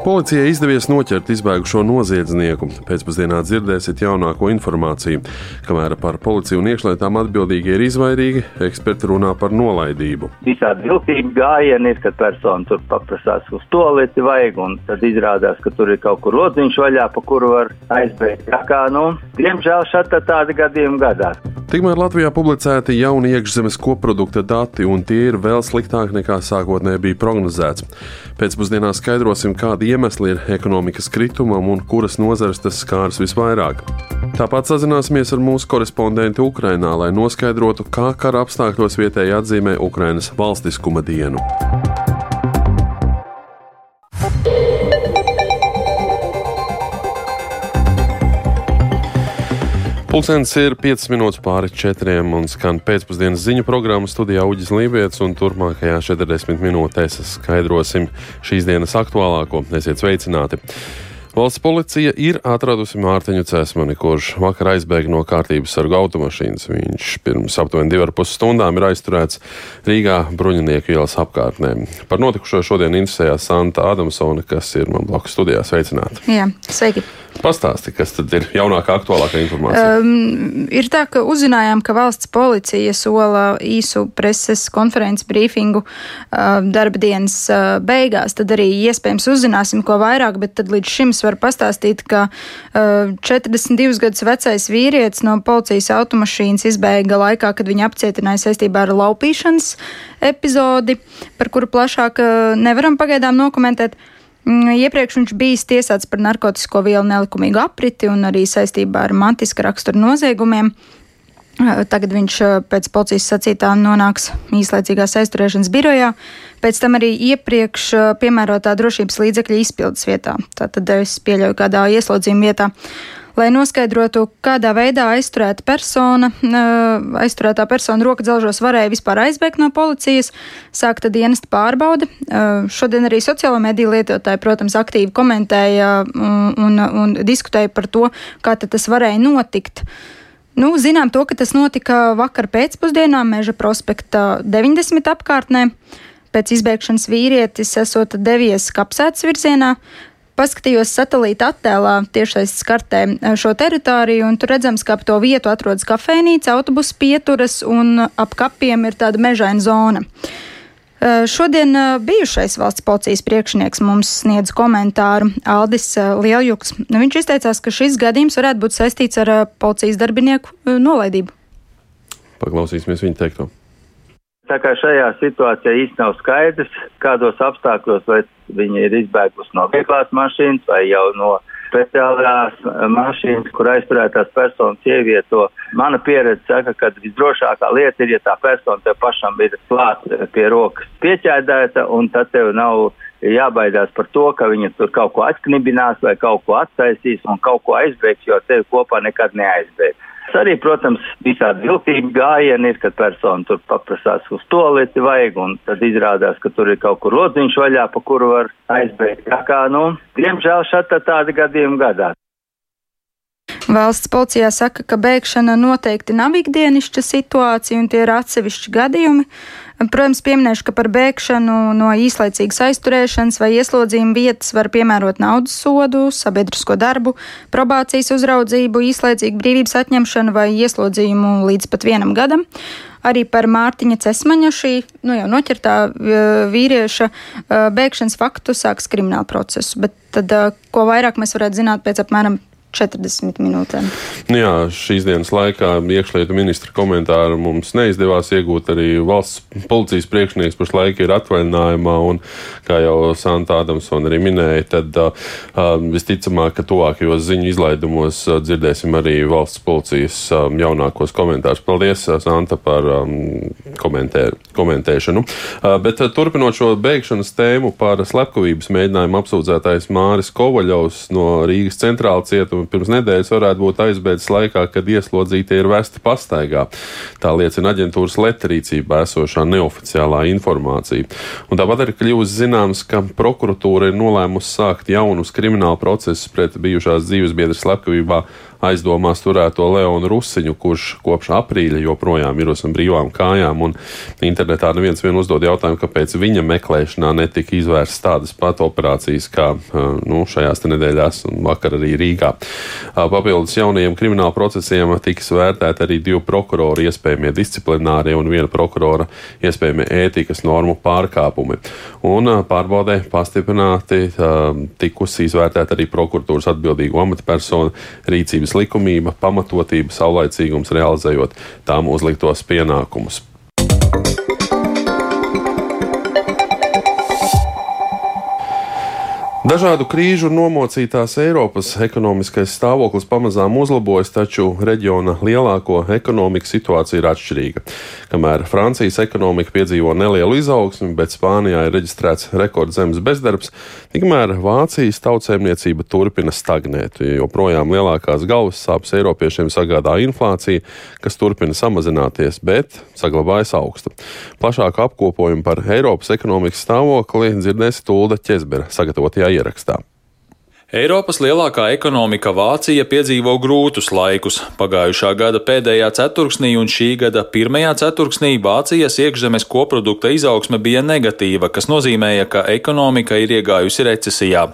Policijai izdevies noķert izbēgušo noziedznieku. Pēcpusdienā dzirdēsiet jaunāko informāciju. Kamēr par policiju un iekšlietām atbildīgie ir izvairīgi, eksperti runā par nolaidību. Visādi viltīgi gājieni ir, kad persona tur paprasās uz toleti vajag, un tad izrādās, ka tur ir kaut kur lodziņš vaļā, pa kuru var aizbēgt. Tā kā, nu, diemžēl šeit tādi gadījumi gadās. Tikmēr Latvijā publicēti jauni iekšzemes koprodukta dati, un tie ir vēl sliktāki nekā sākotnēji bija prognozēts. Pēcpusdienā skaidrosim, kādi iemesli ir ekonomikas kritumam un kuras nozares tas skārs visvairāk. Tāpat sazināsimies ar mūsu korespondentu Ukrainā, lai noskaidrotu, kā kara apstākļos vietēji atzīmē Ukrainas valstiskuma dienu. Pulkstenis ir 5 minūtes pāri 4 un skan pēcpusdienas ziņu programma studijā Uģis Lībijams. Turpmākajā 40 minūtēs skaidrosim šīs dienas aktuālāko. Esiet sveicināti! Valsts policija ir atradusi Mārtiņu Cēsmani, kurš vakar aizbēga no kārtības sargu automašīnas. Viņš pirms aptuveni divām pus stundām ir aizturēts Rīgā Bruņinieku ielas apkārtnē. Par notikušo šodien interesējās Santa Adamsone, kas ir man blakus studijā. Sveicināti! Jā, sveiki! Pastāsti, kas tad ir jaunākā, aktuālākā informācija? Um, ir tā, ka uzzinājām, ka valsts policija sola īsu preses konferences brīfingu uh, darba dienas uh, beigās. Tad arī iespējams uzzināsim ko vairāk, bet tad līdz šim es varu pastāstīt, ka uh, 42 gadus vecais vīrietis no policijas automašīnas izbēga laikā, kad viņu apcietināja saistībā ar laupīšanas epizodi, par kuru plašāk uh, nevaram pagaidām nokomentēt. Mm, iepriekš viņš bijis tiesāts par narkotiku vielu nelikumīgu apriti un arī saistībā ar mantiska rakstura noziegumiem. Tagad viņš pēc policijas sacītā nonāks īslaicīgās aizturēšanas birojā, pēc tam arī iepriekš piemērotā drošības līdzekļa izpildes vietā. Tātad es pieļauju kādā ieslodzījuma vietā lai noskaidrotu, kādā veidā aizturēta persona, aizturētā persona roka dzelžos varēja vispār aizbēgt no policijas, sākta dienesta pārbaude. Šodien arī sociālo mediju lietotāji, protams, aktīvi komentēja un, un, un diskutēja par to, kā tas varēja notikt. Nu, zinām to, ka tas notika vakar pēcpusdienā Meža prospekta 90 apkārtnē. Pēc izbēgšanas vīrietis esot devies kapsētas virzienā, paskatījos satelīta attēlā tiešais kartē eh, šo teritoriju, un tur redzams, ka ap to vietu atrodas kafejnīca, autobusu pieturas, un ap kapiem ir tāda mežaina zona. Eh, šodien eh, bijušais valsts policijas priekšnieks mums sniedz komentāru Aldis Lieljuks. Viņš izteicās, ka šis gadījums varētu būt saistīts ar policijas darbinieku nolaidību. Paklausīsimies viņa teikto. Tā kā šajā situācijā īsti nav skaidrs, kādos apstākļos vai viņi ir izbēgusi no vieglās mašīnas vai jau no speciālās mašīnas, kur aizturētās personas ievieto. Mana pieredze saka, ka visdrošākā lieta ir, ja tā persona tev pašam ir klāt pie rokas pieķēdēta, un tad tev nav jābaidās par to, ka viņa tur kaut ko atknibinās vai kaut ko attaisīs un kaut ko aizbēgs, jo tevi kopā nekad neaizbēgs. Arī, protams, visādi viltīgi gājieni ir, kad persona tur paprasās uz toleti vajag, un tad izrādās, ka tur ir kaut kur lodziņš vaļā, pa kuru var aizbēgt. Tā kā, nu, diemžēl šeit tādi gadījumi gadās. Valsts policijā saka, ka bēgšana noteikti nav ikdienišķa situācija un tie ir atsevišķi gadījumi. Protams, pieminēšu, ka par bēgšanu no īslaicīgas aizturēšanas vai ieslodzījuma vietas var piemērot naudas sodu, sabiedrisko darbu, probācijas uzraudzību, īslaicīgu brīvības atņemšanu vai ieslodzījumu līdz pat vienam gadam. Arī par Mārtiņa Cesmaņa šī nu, jau noķertā vīrieša bēgšanas faktu sāks kriminālu procesu. Bet tad, ko vairāk mēs varētu zināt pēc apmēram 40 minūtēm. Nu jā, šīs dienas laikā iekšlietu ministra komentāru mums neizdevās iegūt. Arī valsts policijas priekšnieks pašlaik ir atvaļinājumā, un, kā jau Santa Adamsona arī minēja, tad uh, visticamāk, ka tuvākajos ziņu izlaidumos dzirdēsim arī valsts policijas um, jaunākos komentārus. Paldies, Santa, par um, komentē, komentēšanu. Uh, bet uh, turpinot šo beigšanas tēmu par slepkavības mēģinājumu apsūdzētais Māris Kovaļovs no Rīgas centrāla cietuma pirms nedēļas varētu būt aizbēdzis laikā, kad ieslodzītie ir vesti pastaigā. Tā liecina aģentūras letarīcībā esošā neoficiālā informācija. Un tāpat arī kļūst zināms, ka prokuratūra ir nolēmusi sākt jaunus kriminālu procesus pret bijušās dzīvesbiedras slepkavībā aizdomās turēto Leonu Rusiņu, kurš kopš aprīļa joprojām ir uz brīvām kājām. Internetā neviens vien uzdod jautājumu, kāpēc viņa meklēšanā netika izvērstas tādas pat operācijas kā nu, šajās nedēļās un vakar arī Rīgā. Papildus jaunajiem krimināla procesiem tiks vērtēti arī divu prokuroru iespējamie disciplinārie un viena prokurora iespējamie ētikas normu pārkāpumi. Un pārbaudē pastiprināti tikusi izvērtēta arī prokuratūras atbildīgo amatpersonu rīcības likumība, pamatotība, saulaicīgums realizējot tām uzliktos pienākumus. Dažādu krīžu nomocītās Eiropas ekonomiskais stāvoklis pamazām uzlabojas, taču reģiona lielāko ekonomiku situācija ir atšķirīga. Kamēr Francijas ekonomika piedzīvo nelielu izaugsmi, bet Spānijā ir reģistrēts rekordzemes bezdarbs, tikmēr Vācijas tautsēmniecība turpina stagnēt. Joprojām lielākās galvas sāpes Eiropiešiem sagādā inflācija, kas turpina samazināties, bet saglabājas augsta. Plašāku apkopojumu par Eiropas ekonomikas stāvokli dzirdēs Tulda Ķezbera sagatavotajā ierakstā. Eiropas lielākā ekonomika Vācija piedzīvo grūtus laikus. Pagājušā gada pēdējā ceturksnī un šī gada pirmajā ceturksnī Vācijas iekšzemes koprodukta izaugsme bija negatīva, kas nozīmēja, ka ekonomika ir iegājusi recesijā.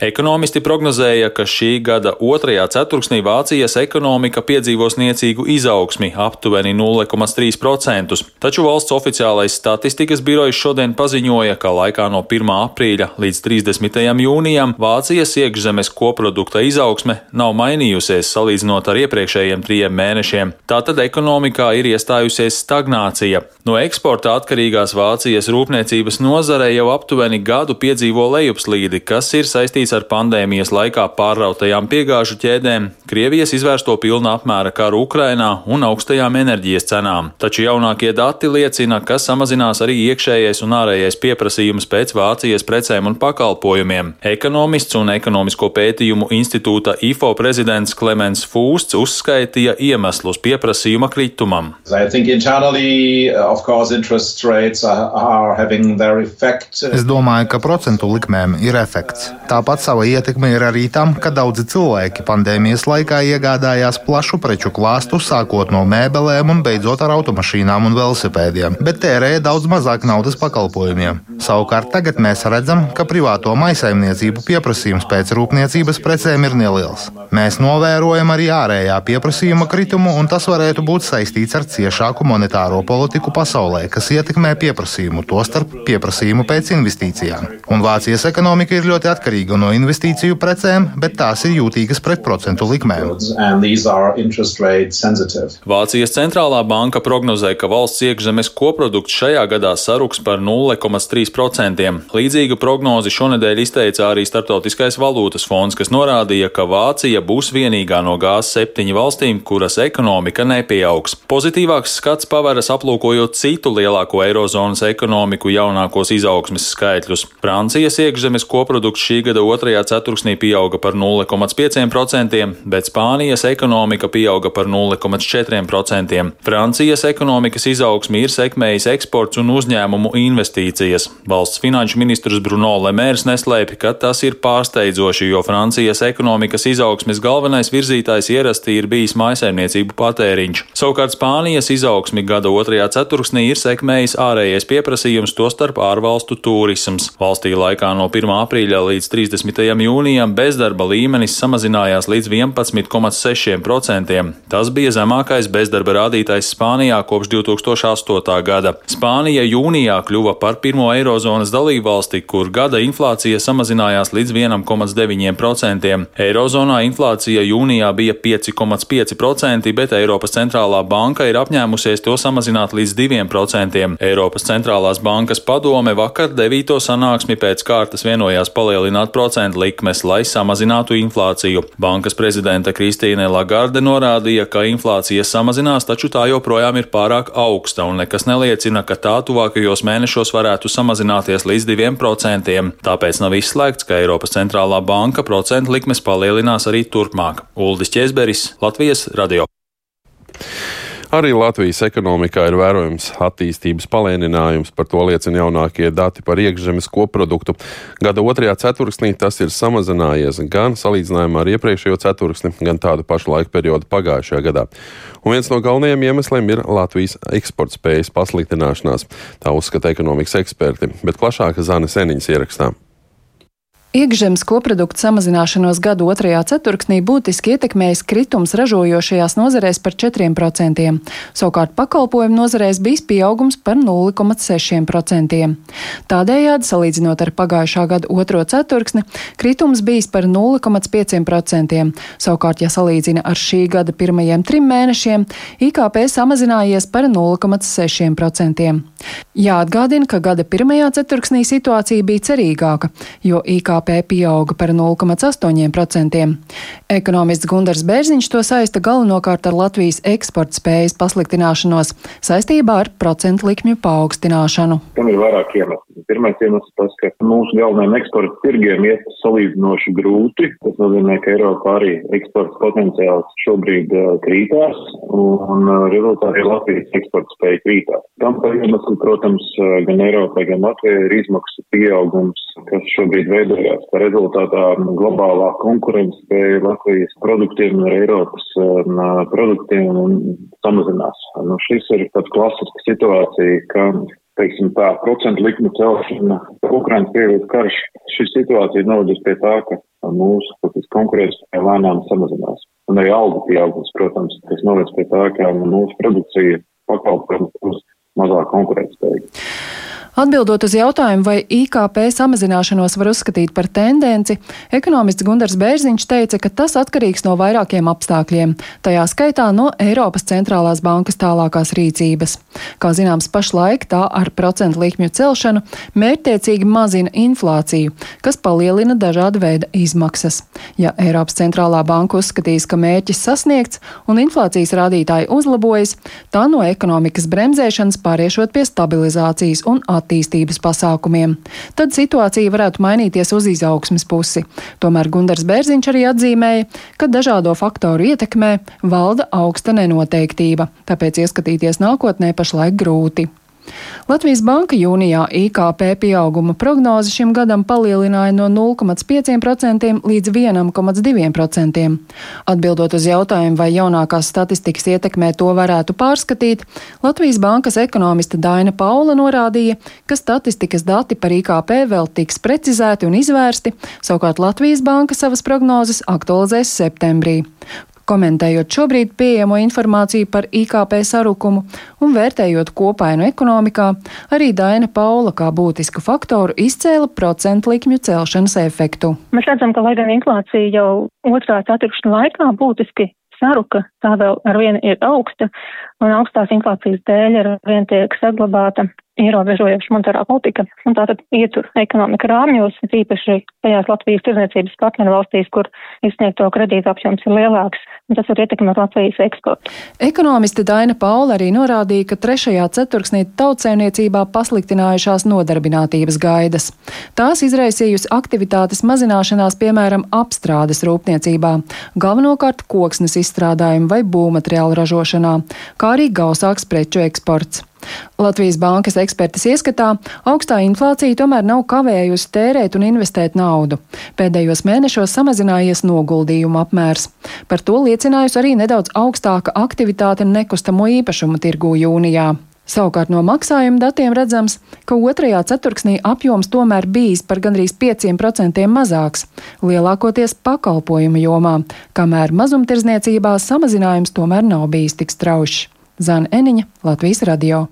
Ekonomisti prognozēja, ka šī gada otrajā ceturksnī Vācijas ekonomika piedzīvos niecīgu izaugsmi aptuveni 0,3%, taču valsts oficiālais statistikas birojs šodien paziņoja, ka laikā no 1. aprīļa līdz 30. jūnijam Vācijas iekšzemes koprodukta izaugsme nav mainījusies salīdzinot ar iepriekšējiem trijiem mēnešiem. Tātad ekonomikā ir iestājusies stagnācija. No eksporta atkarīgās Vācijas rūpniecības nozare jau aptuveni gadu piedzīvo lejupslīdi, kas ir saistīts saistīts ar pandēmijas laikā pārrautajām piegāžu ķēdēm, Krievijas izvērsto pilna apmēra karu Ukrainā un augstajām enerģijas cenām. Taču jaunākie dati liecina, ka samazinās arī iekšējais un ārējais pieprasījums pēc Vācijas precēm un pakalpojumiem. Ekonomists un ekonomisko pētījumu institūta IFO prezidents Klemens Fūsts uzskaitīja iemeslus pieprasījuma kritumam. Es domāju, ka procentu likmēm ir efekts. Tāpat Tāpat sava ietekme ir arī tam, ka daudzi cilvēki pandēmijas laikā iegādājās plašu preču klāstu, sākot no mēbelēm un beidzot ar automašīnām un velosipēdiem, bet tērēja daudz mazāk naudas pakalpojumiem. Savukārt tagad mēs redzam, ka privāto maisaimniecību pieprasījums pēc rūpniecības precēm ir neliels. Mēs novērojam arī ārējā pieprasījuma kritumu, un tas varētu būt saistīts ar ciešāku monetāro politiku pasaulē, kas ietekmē pieprasījumu, tostarp pieprasījumu pēc investīcijām. Un Vācijas ekonomika ir ļoti atkarīga no investīciju precēm, bet tās ir jūtīgas pret procentu likmēm. Vācijas centrālā banka prognozē, ka valsts iekšzemes koprodukts šajā gadā saruks par 0,3%. Līdzīgu prognozi šonadēļ izteica arī Startautiskais valūtas fonds, kas norādīja, ka Vācija būs vienīgā no G7 valstīm, kuras ekonomika nepieaugs. Pozitīvāks skats paveras aplūkojot citu lielāko eirozonas ekonomiku jaunākos izaugsmes skaitļus. Francijas iekšzemes koprodukts šī gada otrajā ceturksnī pieauga par 0,5%, bet Spānijas ekonomika pieauga par 0,4%. Francijas ekonomikas izaugsmi ir sekmējis eksports un uzņēmumu investīcijas. Valsts finanšu ministrs Bruno Lemērs neslēpj, ka tas ir pārsteidzoši, jo Francijas ekonomikas izaugsmes galvenais virzītājs ierasti ir bijis maisaimniecību patēriņš. Savukārt Spānijas izaugsmi gada otrajā ceturksnī ir sekmējis ārējais pieprasījums, tostarp ārvalstu turisms. Valstī laikā no 1. aprīļa līdz 30. 30. jūnijam bezdarba līmenis samazinājās līdz 11,6%. Tas bija zemākais bezdarba rādītājs Spānijā kopš 2008. gada. Spānija jūnijā kļuva par pirmo eirozonas dalību valsti, kur gada inflācija samazinājās līdz 1,9%. Eirozonā inflācija jūnijā bija 5,5%, bet Eiropas centrālā banka ir apņēmusies to samazināt līdz 2%. Eiropas centrālās bankas padome vakar 9. sanāksmi pēc kārtas vienojās palielināt procentu procentu likmes, lai samazinātu inflāciju. Bankas prezidenta Kristīne Lagarde norādīja, ka inflācija samazinās, taču tā joprojām ir pārāk augsta un nekas neliecina, ka tā tuvākajos mēnešos varētu samazināties līdz 2%. Tāpēc nav izslēgts, ka Eiropas centrālā banka procentu likmes palielinās arī turpmāk. Uldis Česberis, Latvijas radio. Arī Latvijas ekonomikā ir vērojams attīstības palēninājums, par to liecina jaunākie dati par iekšzemes koproduktu. Gada otrajā ceturksnī tas ir samazinājies gan salīdzinājumā ar iepriekšējo ceturksni, gan tādu pašu laika periodu pagājušajā gadā. Un viens no galvenajiem iemesliem ir Latvijas eksporta spējas pasliktināšanās, tā uzskata ekonomikas eksperti, bet plašāk Zana Seniņas ierakstā. Iekšzemes koprodukta samazināšanos gadu otrajā ceturksnī būtiski ietekmējis kritums ražojošajās nozarēs par 4%, savukārt pakalpojumu nozarēs bijis pieaugums par 0,6%. Tādējādi, salīdzinot ar pagājušā gada otro ceturksni, kritums bijis par 0,5%, savukārt, ja salīdzina ar šī gada pirmajiem trim mēnešiem, IKP samazinājies par 0,6%. Jāatgādina, ka gada pirmajā ceturksnī situācija bija cerīgāka, jo IKP IKP pieauga par 0,8%. Ekonomists Gundars Bērziņš to saista galvenokārt ar Latvijas eksporta spējas pasliktināšanos saistībā ar procentu likmju paaugstināšanu. Tam ir vairāk iemeslu. Pirmais iemesls tas, ka mūsu galvenajiem eksporta tirgiem iet salīdzinoši grūti. Tas nozīmē, ka Eiropā arī eksporta potenciāls šobrīd uh, krītās un uh, rezultātā Latvijas eksporta spēja krītās. Tam par iemeslu, protams, uh, gan Eiropai, gan Latvijai ir izmaksu pieaugums, kas šobrīd veidojas. Tā rezultātā globālā konkurence Latvijas produktiem un Eiropas um, produktiem samazinās. Nu, šis ir tāds klasisks situācija, ka teiksim tā, procentu likuma celšana, Ukrainas Krievijas karš, šī situācija novedus pie tā, ka mūsu konkurētspēja lēnām samazinās. Un arī algu pieaugums, protams, kas noved pie tā, ka mūsu produkcija pakalpojums mazāk konkurētspējīga. Atbildot uz jautājumu, vai IKP samazināšanos var uzskatīt par tendenci, ekonomists Gundars Bērziņš teica, ka tas atkarīgs no vairākiem apstākļiem, tajā skaitā no Eiropas centrālās bankas tālākās rīcības. Kā zināms, pašlaik tā ar procentu likmju celšanu mērķtiecīgi mazina inflāciju, kas palielina dažāda veida izmaksas. Ja Eiropas centrālā banka uzskatīs, ka mērķis sasniegts un inflācijas rādītāji uzlabojas, tā no ekonomikas bremzēšanas pāriešot pie stabilizācijas un attīstības pasākumiem. Tad situācija varētu mainīties uz izaugsmes pusi. Tomēr Gundars Bērziņš arī atzīmēja, ka dažādo faktoru ietekmē valda augsta nenoteiktība, tāpēc ieskatīties nākotnē pašlaik grūti. Latvijas Banka jūnijā IKP pieauguma prognozi šim gadam palielināja no 0,5% līdz 1,2%. Atbildot uz jautājumu, vai jaunākās statistikas ietekmē to varētu pārskatīt, Latvijas Bankas ekonomiste Daina Paula norādīja, ka statistikas dati par IKP vēl tiks precizēti un izvērsti, savukārt Latvijas Banka savas prognozes aktualizēs septembrī komentējot šobrīd pieejamo informāciju par IKP sarukumu un vērtējot kopainu ekonomikā, arī Daina Paula kā būtisku faktoru izcēla procentu likmju celšanas efektu. Mēs redzam, ka lai gan inflācija jau otrā ceturkšņa laikā būtiski saruka, tā vēl ar vienu ir augsta, un augstās inflācijas dēļ ar vienu tiek saglabāta ierobežojoša monetārā politika, un tātad ietur ekonomika rāmjos, īpaši tajās Latvijas tirdzniecības partneru valstīs, kur izsniegto kredītu apjoms ir lielāks, un tas var ietekmēt Latvijas eksportu. Ekonomiste Daina Paula arī norādīja, ka trešajā ceturksnī tautsēmniecībā pasliktinājušās nodarbinātības gaidas. Tās izraisījusi aktivitātes mazināšanās, piemēram, apstrādes rūpniecībā, galvenokārt koksnes izstrādājumu vai būvmateriālu ražošanā, kā arī gausāks preču eksports. Latvijas bankas ekspertas ieskatā augstā inflācija tomēr nav kavējusi tērēt un investēt naudu. Pēdējos mēnešos samazinājies noguldījumu apmērs. Par to liecinājusi arī nedaudz augstāka aktivitāte nekustamo īpašumu tirgū jūnijā. Savukārt no maksājuma datiem redzams, ka otrajā ceturksnī apjoms tomēr bijis par gandrīz 5% mazāks, lielākoties pakalpojumu jomā, kamēr mazumtirdzniecībā samazinājums tomēr nav bijis tik straušs. Zana Eniņa, Latvijas radio.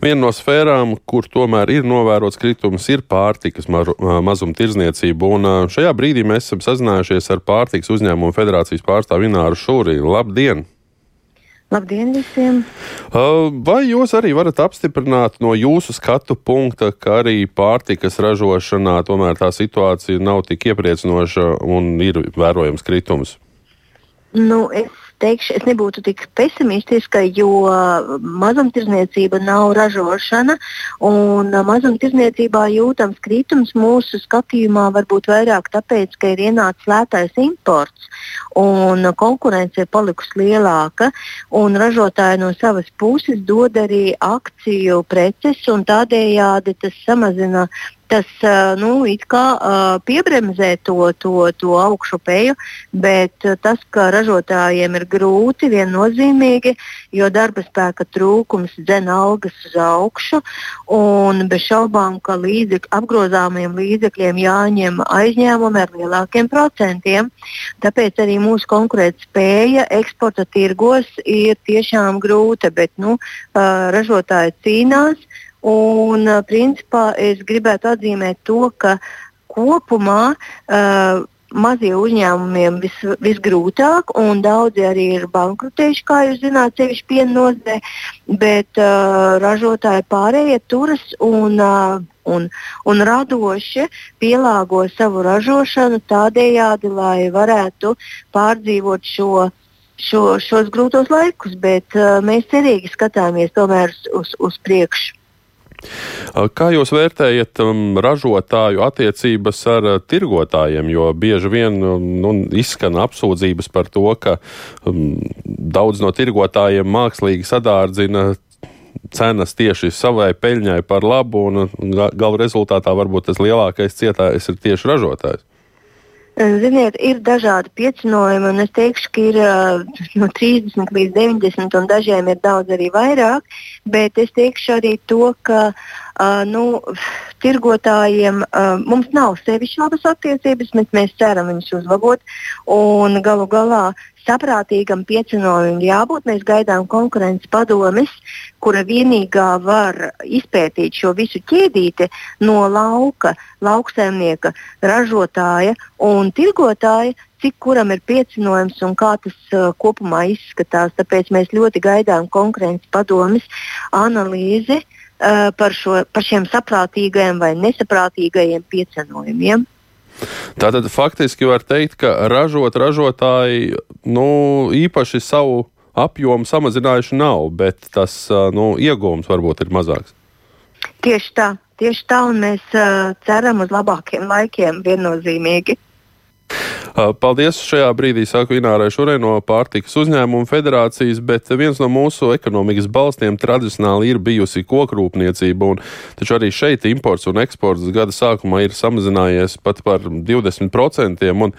Viena no sfērām, kur tomēr ir novērots kritums, ir pārtikas mazumtirdzniecība. Un šajā brīdī mēs esam sazinājušies ar pārtikas uzņēmumu federācijas pārstāvu Ināru Šūrī. Labdien! Labdien visiem! Vai jūs arī varat apstiprināt no jūsu skatu punkta, ka arī pārtikas ražošanā tomēr tā situācija nav tik iepriecinoša un ir vērojams kritums? Nu, es teikšu, es nebūtu tik pesimistiska, jo mazumtirdzniecība nav ražošana, un mazumtirdzniecībā jūtams kritums mūsu skatījumā varbūt vairāk tāpēc, ka ir ienācis lētais imports un konkurence ir palikusi lielāka, un ražotāji no savas puses dod arī akciju preces, un tādējādi tas samazina tas nu, kā, piebremzē to, to, to augšupeju, bet tas, ka ražotājiem ir grūti, viennozīmīgi, jo darba spēka trūkums dzen algas uz augšu, bez šaubām, ka līdzek, apgrozāmiem līdzekļiem jāņem aizņēmumi ar lielākiem procentiem. Tāpēc arī mūsu konkurētspēja eksporta tirgos ir tiešām grūta, bet nu, ražotāji cīnās. Un, principā, es gribētu atzīmēt to, ka kopumā uh, mazie uzņēmumiem vis, visgrūtāk, un daudzi arī ir bankrotējuši, kā jūs zināt, sevišķi piena nozarē, bet uh, ražotāji pārējie turas un, uh, un, un radoši pielāgo savu ražošanu tādējādi, lai varētu pārdzīvot šo. Šo, šos grūtos laikus, bet uh, mēs cerīgi skatāmies tomēr uz, uz priekšu. Kā jūs vērtējat um, ražotāju attiecības ar tirgotājiem? Jo bieži vien um, nu, izskan apsūdzības par to, ka um, daudz no tirgotājiem mākslīgi sadārdzina cenas tieši savai peļņai par labu, un gala rezultātā varbūt tas lielākais cietājs ir tieši ražotājs. Ziniet, ir dažādi piecinojumi, un es teikšu, ka ir no 30 līdz 90, un dažiem ir daudz arī vairāk. Bet es teikšu arī to, ka uh, nu, tirgotājiem uh, mums nav sevišķi labas attiecības, bet mēs ceram viņus uzlabot. Galu galā saprātīgam piecinojumam jābūt. Mēs gaidām konkurences padomes, kura vienīgā var izpētīt šo visu ķēdīti no lauka, lauksaimnieka, ražotāja un tirgotāja, cik kuram ir piecinojums un kā tas uh, kopumā izskatās. Tāpēc mēs ļoti gaidām konkurences padomes analīzi uh, par, šo, par šiem saprātīgajiem vai nesaprātīgajiem piecinojumiem. Tātad faktiski var teikt, ka ražot ražotāji nu, īpaši savu apjomu samazinājuši nav, bet tas nu, iegūms varbūt ir mazāks. Tieši tā, tieši tā, un mēs uh, ceram uz labākiem laikiem viennozīmīgi. Paldies šajā brīdī, saka Inārai Šurai no Pārtikas uzņēmuma federācijas, bet viens no mūsu ekonomikas balstiem tradicionāli ir bijusi kokrūpniecība, un taču arī šeit imports un eksports gada sākumā ir samazinājies pat par 20%, un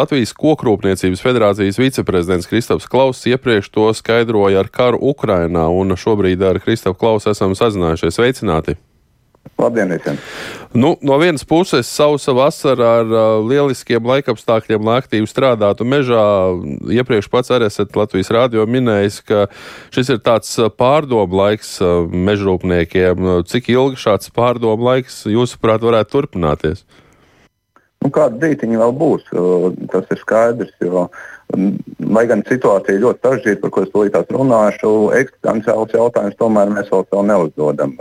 Latvijas kokrūpniecības federācijas viceprezidents Kristofs Klauss iepriekš to skaidroja ar karu Ukrainā, un šobrīd ar Kristofu Klausu esam sazinājušies. Sveicināti! Labdien visiem! Nu, no vienas puses, sausa vasara ar uh, lieliskiem laikapstākļiem, lai aktīvi strādātu mežā. Iepriekš pats arī esat Latvijas rādio minējis, ka šis ir tāds pārdomu laiks uh, mežrūpniekiem. Cik ilgi šāds pārdomu laiks, jūsuprāt, varētu turpināties? Nu, kāda dītiņa vēl būs, tas ir skaidrs. Jo, lai gan situācija ļoti sarežģīta, par ko es tūlīt runāšu, eksistenciāls jautājums tomēr mēs vēl neuzdodam.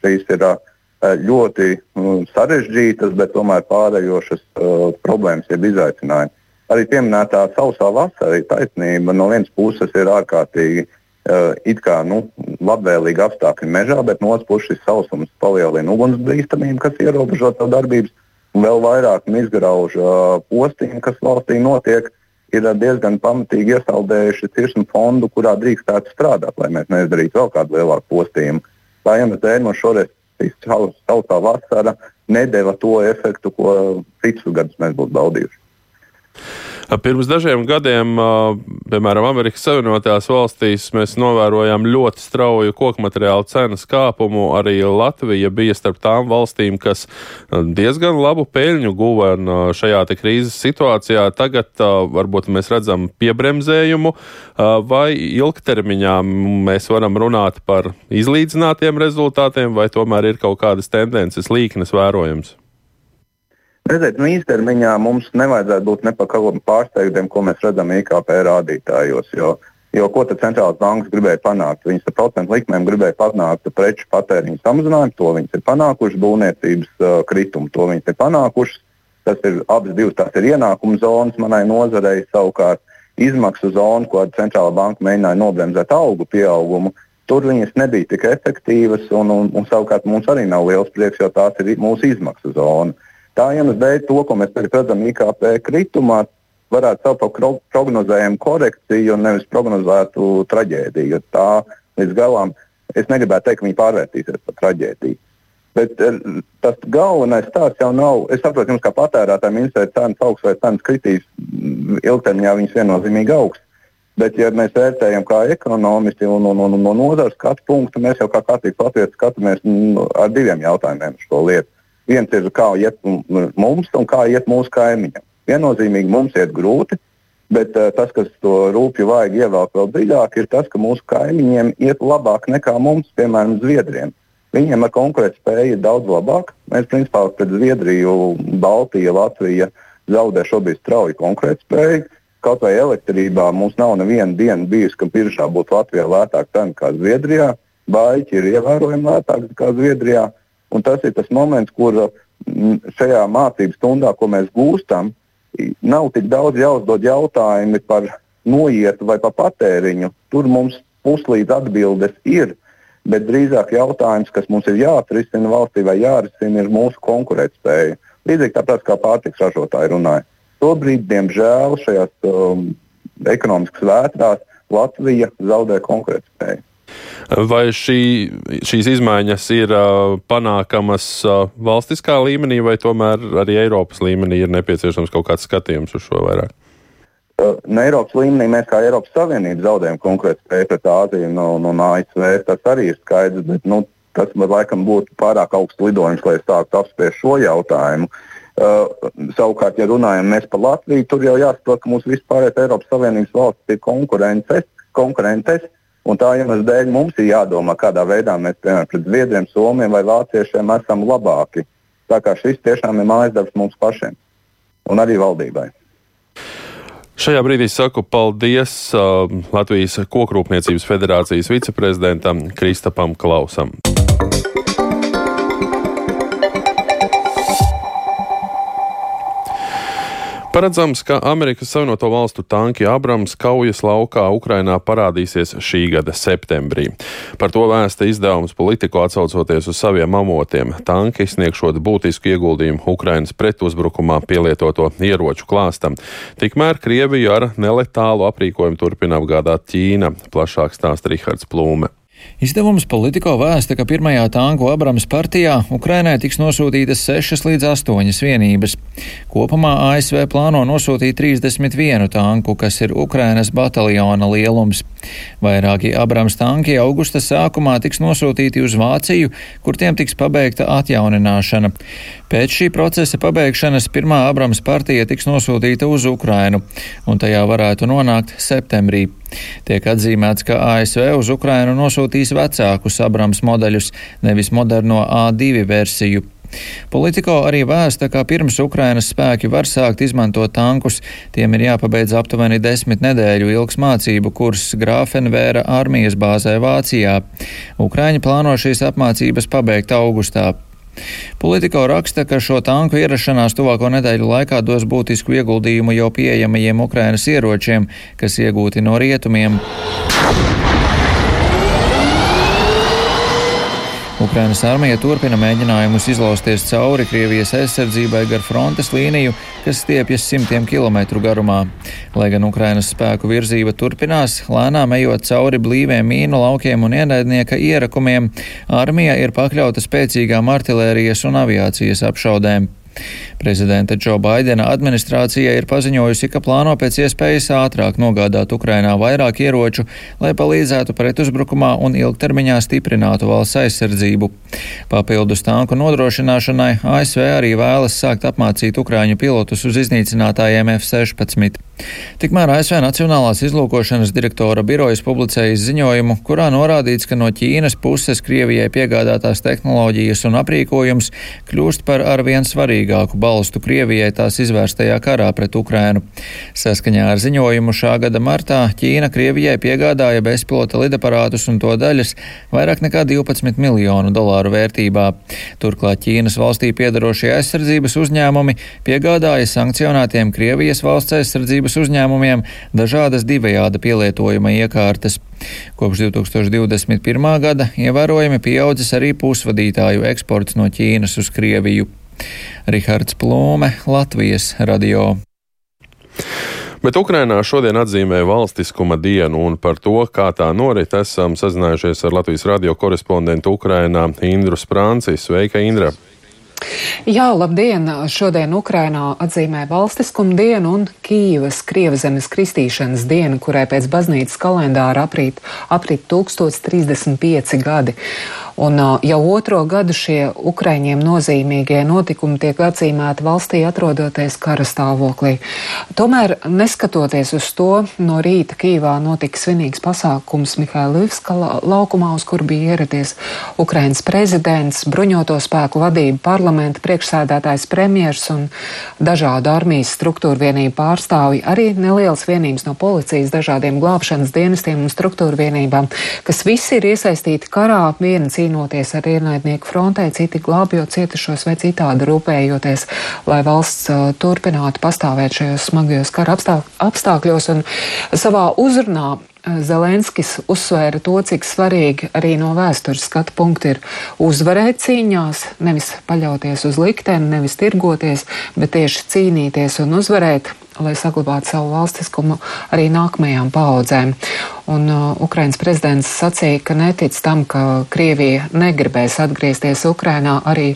Šīs ir uh, ļoti mm, sarežģītas, bet tomēr pārējošas uh, problēmas, jeb izaicinājumi. Arī pieminētā sausā vasara ir taisnība. No vienas puses ir ārkārtīgi uh, kā, nu, labvēlīgi apstākļi mežā, bet no otras puses šis sausums palielina ugunsbīstamību, kas ierobežo to darbības, un vēl vairāk izgrauž postiņu, kas valstī notiek. Ir diezgan pamatīgi iesaldējuši cirsmu fondu, kurā drīkstētu strādāt, lai mēs neizdarītu vēl kādu lielāku postījumu. Tā iemesla dēļ mums šoreiz sausā vasara nedēva to efektu, ko citus gadus mēs būtu baudījuši. Pirms dažiem gadiem, piemēram, Amerikas Savienotajās valstīs, mēs novērojām ļoti strauju koku materiālu cenas kāpumu. Arī Latvija bija starp tām valstīm, kas diezgan labu peļņu guva šajā krīzes situācijā. Tagad varbūt mēs redzam piebremzējumu, vai ilgtermiņā mēs varam runāt par izlīdzinātiem rezultātiem, vai tomēr ir kaut kādas tendences līknes vērojams. Redziet, nu īstermiņā mums nevajadzētu būt nepakaļam pārsteigtiem, ko mēs redzam IKP rādītājos. Jo, jo ko tad centrālās bankas gribēja panākt? Viņas ar procentu likmēm gribēja panākt preču patēriņu samazinājumu, to viņas ir panākušas, būvniecības uh, kritumu, to viņas ir panākušas. Tas ir abas divas tās ir ienākuma zonas manai nozarei savukārt. izmaksu zonu, ko centrālā banka mēģināja nobremzēt augu pieaugumu, tur viņas nebija tik efektīvas, un, un, un savukārt mums arī nav liels prieks, jo tās ir mūsu izmaksu zona. Tā iemesla dēļ to, ko mēs redzam IKP kritumā, varētu saukt par prognozējumu korekciju un nevis prognozētu traģēdiju. Tā līdz galam es negribētu teikt, ka viņi pārvērtīsies par traģēdiju. Bet eh, tas galvenais stāsts jau nav. Es saprotu, jums kā patērētājiem interesē cenas augsts vai cenas kritīs. Ilgtermiņā viņas viennozīmīgi augsts. Bet, ja mēs vērtējam kā ekonomisti un, un, un, un no nozares skatu punktu, mēs jau kā kārtīgi latvieši skatāmies nu, ar diviem jautājumiem šo lietu. Viens ir, kā iet mums un kā iet mūsu kaimiņam. Viennozīmīgi mums iet grūti, bet uh, tas, kas to rūpju vajag ievelkt vēl dziļāk, ir tas, ka mūsu kaimiņiem iet labāk nekā mums, piemēram, Zviedriem. Viņiem ar konkurētspēju ir daudz labāk. Mēs, principā, pret Zviedriju, Baltiju, Latviju zaudē šobrīd strauji konkurētspēju. Kaut vai elektrībā mums nav neviena diena bijusi, ka biržā būtu Latvijā lētāka cena nekā Zviedrijā. Bāļķi ir ievērojami lētāki nekā Zviedrijā. Un tas ir tas moments, kur mm, šajā mācību stundā, ko mēs gūstam, nav tik daudz jāuzdod jautājumi par noietu vai par patēriņu. Tur mums puslīdz atbildes ir, bet drīzāk jautājums, kas mums ir jāatrisina valstī vai jārisina, ir mūsu konkurētspēja. Līdzīgi tāpat kā pārtiks ražotāji runāja. Šobrīd, diemžēl, šajās um, ekonomiskas vētrās Latvija zaudē konkurētspēju. Vai šī, šīs izmaiņas ir panākamas valstiskā līmenī, vai tomēr arī Eiropas līmenī ir nepieciešams kaut kāds skatījums uz šo vairāk? No Eiropas līmenī mēs kā Eiropas Savienība zaudējam konkurētspēju pret Āziju un, un, un ASV. Tas arī ir skaidrs, bet nu, tas man laikam būtu pārāk augsts lidojums, lai sāktu apspriest šo jautājumu. Uh, savukārt, ja runājam par Latviju, tur jau jāsaprot, ka mūsu vispārējais Eiropas Savienības valsts ir konkurences, konkurences un tā iemesla dēļ mums ir jādomā, kādā veidā mēs, piemēram, pret Zviedriem, Somiem vai Vāciešiem esam labāki. Tā kā šis tiešām ir mājas darbs mums pašiem un arī valdībai. Šajā brīdī saku paldies uh, Latvijas Kokrūpniecības federācijas viceprezidentam Kristapam Klausam. Paredzams, ka Amerikas Savienoto Valstu tanki Abrams kaujas laukā Ukrainā parādīsies šī gada septembrī. Par to vēsta izdevums politiku atsaucoties uz saviem amotiem. Tanki sniegšot būtisku ieguldījumu Ukrainas pretuzbrukumā pielietoto ieroču klāstam. Tikmēr Krieviju ar neletālu aprīkojumu turpina apgādāt Ķīna, plašāk stāsta Rihards Plūme. Izdevums Politico vēsta, ka pirmajā tanku Abrams partijā Ukrainai tiks nosūtītas 6 līdz 8 vienības. Kopumā ASV plāno nosūtīt 31 tanku, kas ir Ukrainas bataljona lielums. Vairāki Abrams tanki augusta sākumā tiks nosūtīti uz Vāciju, kur tiem tiks pabeigta atjaunināšana. Pēc šī procesa pabeigšanas pirmā Abrams partija tiks nosūtīta uz Ukrainu, un tajā varētu nonākt septembrī. Tiek atzīmēts, ka ASV uz Ukrainu nosūtīs vecākus Abrams modeļus, nevis moderno A2 versiju. Politiko arī vēsta, ka pirms Ukrainas spēki var sākt izmantot tankus, tiem ir jāpabeidz aptuveni desmit nedēļu ilgs mācību kurs Grāfenvēra armijas bāzē Vācijā. Ukraiņi plāno šīs apmācības pabeigt augustā. Politiko raksta, ka šo tanku ierašanās tuvāko nedēļu laikā dos būtisku ieguldījumu jau pieejamajiem Ukrainas ieročiem, kas iegūti no rietumiem. Ukrainas armija turpina mēģinājumus izlausties cauri Krievijas aizsardzībai gar frontes līniju, kas stiepjas simtiem kilometru garumā. Lai gan Ukrainas spēku virzība turpinās, lēnām ejot cauri blīviem mīnu laukiem un ienaidnieka ierakumiem, armija ir pakļauta spēcīgām artilērijas un aviācijas apšaudēm. Prezidenta Džo Baidena administrācija ir paziņojusi, ka plāno pēc iespējas ātrāk nogādāt Ukrainā vairāk ieroču, lai palīdzētu pretuzbrukumā un ilgtermiņā stiprinātu valsts aizsardzību. Papildus tanku nodrošināšanai ASV arī vēlas sākt apmācīt Ukrāņu pilotus uz iznīcinātājiem F-16. Tikmēr ASV Nacionālās izlūkošanas direktora birojas publicējis ziņojumu, kurā norādīts, ka no Ķīnas puses Krievijai piegādātās tehnoloģijas un aprīkojums kļūst par arvien svarīgāku spēcīgāku balstu Krievijai tās izvērstajā karā pret Ukrainu. Saskaņā ar ziņojumu šā gada martā Ķīna Krievijai piegādāja bezpilota lidaparātus un to daļas vairāk nekā 12 miljonu dolāru vērtībā. Turklāt Ķīnas valstī piedarošie aizsardzības uzņēmumi piegādāja sankcionētiem Krievijas valsts aizsardzības uzņēmumiem dažādas divējāda pielietojuma iekārtas. Kopš 2021. gada ievērojami pieaudzis arī pusvadītāju eksports no Ķīnas uz Krieviju. Rihards Plūme, Latvijas radio. Bet Ukrainā šodien atzīmē valstiskuma dienu, un par to, kā tā norit, esam sazinājušies ar Latvijas radio korespondentu Ukrainā Indru Sprānci. Sveika, Indra! Jā, labdien! Šodien Ukrainā atzīmē valstiskuma dienu un Kīvas Krievzemes kristīšanas dienu, kurai pēc baznīcas kalendāra aprīt, aprīt 1035 gadi. Un jau otro gadu šie Ukraiņiem nozīmīgie notikumi tiek atzīmēti valstī atrodoties kara stāvoklī. Tomēr, neskatoties uz to, no rīta Kīvā notika svinīgs pasākums Mihailivska laukumā, uz kur bija ieradies Ukrainas prezidents, bruņoto spēku vadība, parlamenta priekšsēdētājs premjers un dažādu armijas struktūru vienību pārstāvji, arī nelielas vienības no policijas, dažādiem glābšanas dienestiem un struktūru vienībām, kas visi ir iesaistīti karā viena cīņa cīnoties ar ienaidnieku frontē, citi glābjot cietušos vai citādi rūpējoties, lai valsts uh, turpinātu pastāvēt šajos smagajos kara apstākļos. Un savā uzrunā Zelenskis uzsvēra to, cik svarīgi arī no vēstures skatu punkta ir uzvarēt cīņās, nevis paļauties uz likteni, nevis tirgoties, bet tieši cīnīties un uzvarēt, lai saglabātu savu valstiskumu arī nākamajām paudzēm. Un uh, Ukrainas prezidents sacīja, ka netic tam, ka Krievija negribēs atgriezties Ukrainā arī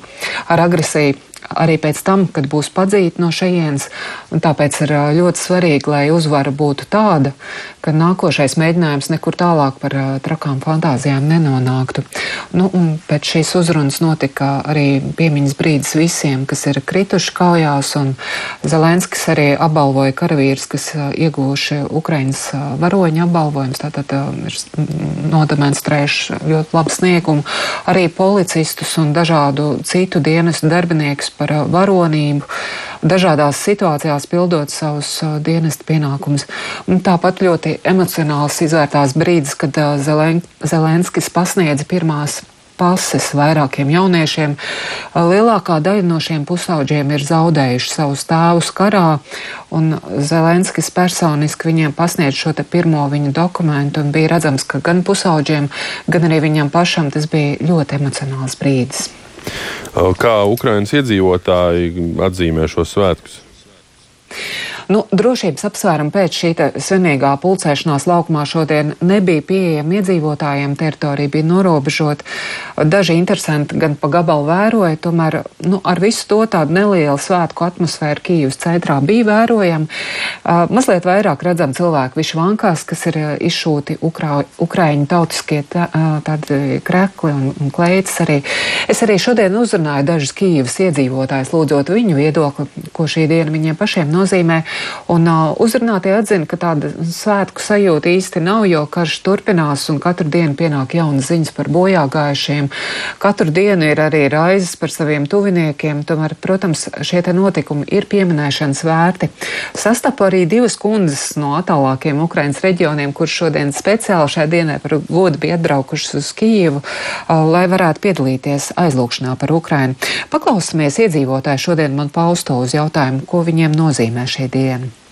ar agresiju arī pēc tam, kad būs padzīti no šejienes. Tāpēc ir ļoti svarīgi, lai uzvara būtu tāda, ka nākošais mēģinājums nekur tālāk par trakām fantāzijām nenonāktu. Nu, pēc šīs uzrunas notika arī piemiņas brīdis visiem, kas ir krituši kaujās, un Zelenskis arī apbalvoja karavīrus, kas ieguvuši Ukrainas varoņa apbalvojums, tātad ir nodemonstrējuši ļoti labu sniegumu, arī policistus un dažādu citu dienestu darbiniekus par uh, varonību, dažādās situācijās pildot savus dienestu pienākumus. Un tāpat ļoti emocionāls izvērtās brīdis, kad Zelen Zelenskis pasniedza pirmās pases vairākiem jauniešiem. Lielākā daļa no šiem pusauģiem ir zaudējuši savus tēvus karā, un Zelenskis personiski viņiem pasniedz šo pirmo viņa dokumentu, un bija redzams, ka gan pusauģiem, gan arī viņam pašam tas bija ļoti emocionāls brīdis. Kā Ukraiņas iedzīvotāji atzīmē šos svētkus? Nu, drošības apsvērumu pēc šī svinīgā pulcēšanās laukumā šodien nebija pieejama iedzīvotājiem, teritorija bija norobežota. Daži interesanti gan pa gabalu vēroja, tomēr nu, ar visu to tādu nelielu svētku atmosfēru Kīvas centrā bija vērojama. Uh, mazliet vairāk redzam cilvēku višvankās, kas ir izšūti Ukrā, Ukraiņu tautiskie tā, tādi krekli un, un kleitas arī. Es arī šodien uzrunāju dažus Kīvas iedzīvotājus, lūdzot viņu viedokli, ko šī diena viņiem pašiem nozīmē. Un uh, uzrunātie atzina, ka tāda svētku sajūta īsti nav, jo karš turpinās un katru dienu pienāk jaunas ziņas par bojā gājušiem. Katru dienu ir arī raizes par saviem tuviniekiem, tomēr, protams, šie te notikumi ir pieminēšanas vērti. Sastapu arī divas kundzes no attālākiem Ukrainas reģioniem, kurš šodien speciāli šai dienai par godu bija atbraukušas uz Kijivu, uh, lai varētu piedalīties aizlūkšanā par Ukrainu. Paklausāmies iedzīvotāju šodien man pausto uz jautājumu, ko viņiem nozīmē šī diena dienu.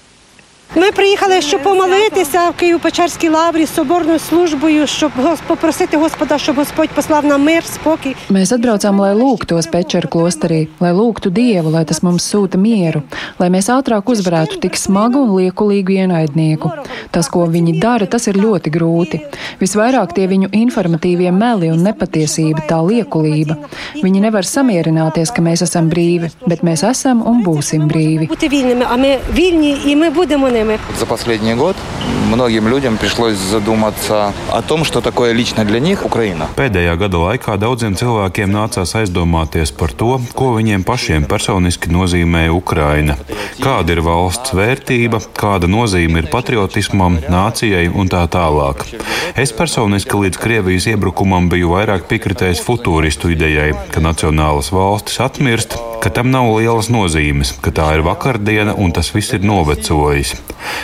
Ми приїхали, щоб помолитися в Києво-Печерській лаврі з соборною службою, щоб попросити Господа, щоб Господь послав нам мир, spokī. Mēs atbraucām, lai lūgtos Pečera klosterī, lai lūgtu Dievu, lai tas mums sūta mieru, lai mēs ātrāk uzvarētu tik smagu un liekulīgu ienaidnieku. Tas, ko viņi dara, tas ir ļoti grūti. Visvairāk tie viņu informatīvie meli un nepatiesība, tā liekulība. Viņi nevar samierināties, ka mēs esam brīvi, bet mēs esam un būsim brīvi. Бути вільними, а ми вільні і ми будемо ними. проблемы. За последний год многим людям пришлось задуматься о том, что такое лично для них Украина. Pēdējā gada laikā daudziem cilvēkiem nācās aizdomāties par to, ko viņiem pašiem personiski nozīmē Ukraina. Kāda ir valsts vērtība, kāda nozīme ir patriotismam, nācijai un tā tālāk. Es personiski līdz Krievijas iebrukumam biju vairāk piekritējis futūristu idejai, ka nacionālas valstis atmirst, ka tam nav lielas nozīmes, ka tā ir vakardiena un tas viss ir novecojis.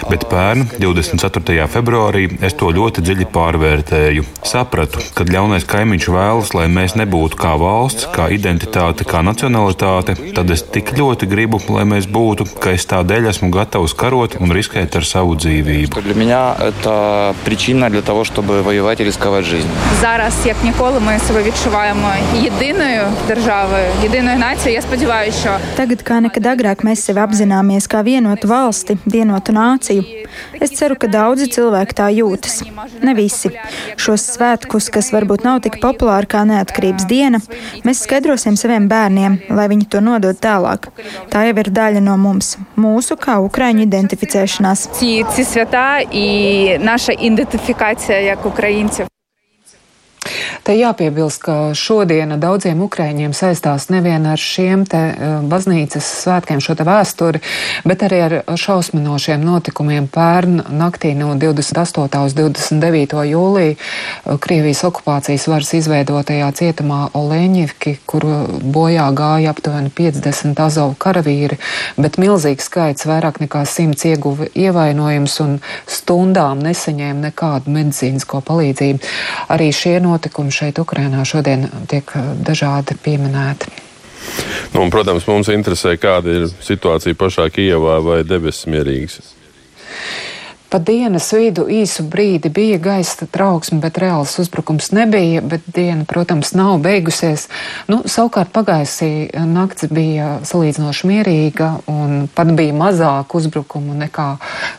Bet pērn, 24. februārī, es to ļoti dziļi pārvērtēju. Sapratu, ka ļaunais kaimiņš vēlas, lai mēs nebūtu kā valsts, kā identitāte, kā nacionalitāte, tad es tik ļoti gribu, lai mēs būtu, ka es tādēļ esmu gatavs karot un riskēt ar savu dzīvību. Для меня это причина для того, чтобы воевать и рисковать жизнью. Зараз, як ніколи, ми себе відчуваємо єдиною державою, єдиною нацією. Я сподіваюся, що Tagad, kā nekad agrāk, mēs sevi apzināmies kā vienotu valsti, vienotu nāciju. Es ceru, ka daudzi cilvēki tā jūtas. Ne visi. Šos svētkus, kas varbūt nav tik populāri kā neatkarības diena, mēs skaidrosim saviem bērniem, lai viņi to nodod tālāk. Tā jau ir daļa no mums, mūsu kā ukraiņu identificēšanās. ці, ці свята і наша ідентифікація як українців. Te jāpiebilst, ka šodiena daudziem ukraiņiem saistās nevien ar šiem te eh, baznīcas svētkiem, šo te vēsturi, bet arī ar šausminošiem notikumiem pērn naktī no 28. uz 29. jūliju eh, Krievijas okupācijas varas izveidotajā cietumā Oleņivki, kur bojā gāja aptuveni 50 azovu karavīri, bet milzīgs skaits, vairāk nekā 100 ieguva ievainojums un stundām nesaņēma nekādu medicīnisko palīdzību. Arī šie notikumi šeit Ukrainā šodien tiek eh, dažādi pieminēti. Nu, un, protams, mums interesē, kāda ir situācija pašā Kijavā vai debesis mierīgas. Pa dienas vidu īsu brīdi bija gaisa trauksme, bet reāls uzbrukums nebija, bet diena, protams, nav beigusies. Nu, savukārt pagājusī nakts bija salīdzinoši mierīga un pat bija mazāk uzbrukumu nekā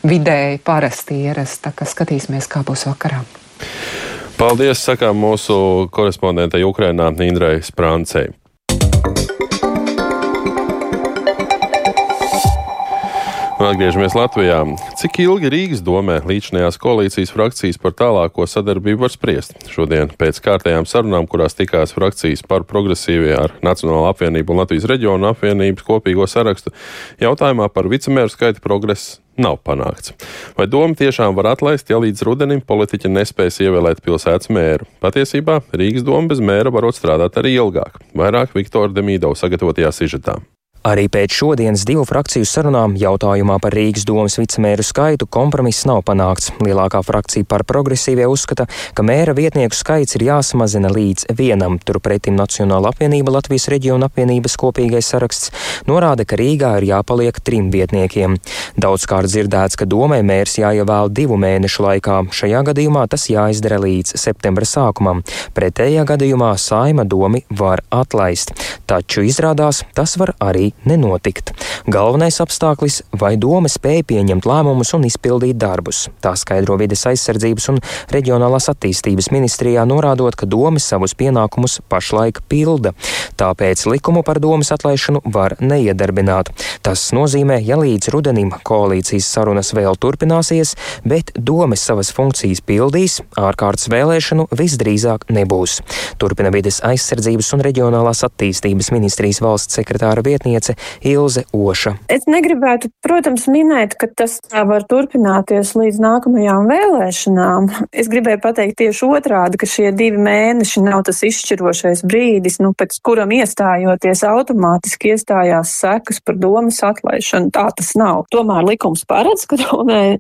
vidēji parasti ierasta, ka skatīsimies, kā būs vakarā. Paldies, sakām mūsu korespondentei Ukrainā Indrai Sprāncei. Atgriežamies Latvijā. Cik ilgi Rīgas domē līdzinājās koalīcijas frakcijas par tālāko sadarbību var spriest? Šodien pēc kārtējām sarunām, kurās tikās frakcijas par progresīvie ar Nacionālo apvienību un Latvijas reģionu apvienības kopīgo sarakstu, jautājumā par vicemēru skaita progress nav panākts. Vai doma tiešām var atlaist, ja līdz rudenim politiķi nespēs ievēlēt pilsētas mēru? Patiesībā Rīgas doma bez mēra varot strādāt arī ilgāk. Vairāk Viktora Demīdova sagatavotajā sižetā. Arī pēc šodienas divu frakciju sarunām jautājumā par Rīgas domas vicemēru skaitu kompromiss nav panākts. Lielākā frakcija par progresīvie uzskata, ka mēra vietnieku skaits ir jāsamazina līdz vienam. Turpretim Nacionāla apvienība Latvijas reģiona apvienības kopīgais saraksts norāda, ka Rīgā ir jāpaliek trim vietniekiem. Daudzkārt dzirdēts, ka domē mērs jāievēl divu mēnešu laikā. Šajā gadījumā tas jāizdara līdz septembra sākumam. Pretējā gadījumā saima domi var atlaist. Taču izrādās, tas var arī nenotikt. Galvenais apstākļis - vai doma spēja pieņemt lēmumus un izpildīt darbus. Tā skaidro vides aizsardzības un reģionālās attīstības ministrijā, norādot, ka doma savus pienākumus pašlaik pilda. Tāpēc likumu par domas atlaišanu var neiedarbināt. Tas nozīmē, ja līdz rudenim koalīcijas sarunas vēl turpināsies, bet doma savas funkcijas pildīs, ārkārtas vēlēšanu visdrīzāk nebūs. Turpina vides aizsardzības un reģionālās attīstības ministrijas valsts sekretāra vietniece Ilze Oša. Es negribētu, protams, minēt, ka tas var turpināties līdz nākamajām vēlēšanām. Es gribēju pateikt tieši otrādi, ka šie divi mēneši nav tas izšķirošais brīdis, nu, pēc kuram iestājoties automātiski iestājās sekas par domas atlaišanu. Tā tas nav. Tomēr likums paredz, ka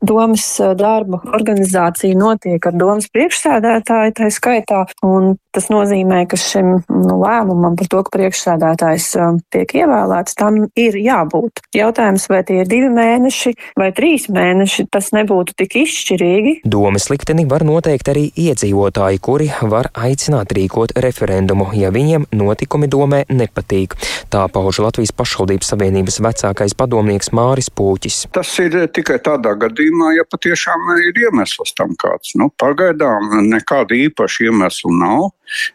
domas darba organizācija notiek ar domas priekšsēdētāju tā skaitā, un tas nozīmē, ka šim nu, lēmumam par to, ka priekšsēdētājs tiek ievēlēts, tam ir jābūt. Jautājums, vai tie ir divi mēneši vai trīs mēneši, tas nebūtu tik izšķirīgi. Domas likteni var noteikt arī iedzīvotāji, kuri var aicināt rīkot referendumu, ja viņiem notikumi domē nepatīk. Tā pauž Latvijas pašvaldības savienības vecākais padomnieks Māris Pūķis. Tas ir tikai tādā gadījumā, ja patiešām ir iemesls tam kāds. Nu, pagaidām nekāda īpaša iemesla nav,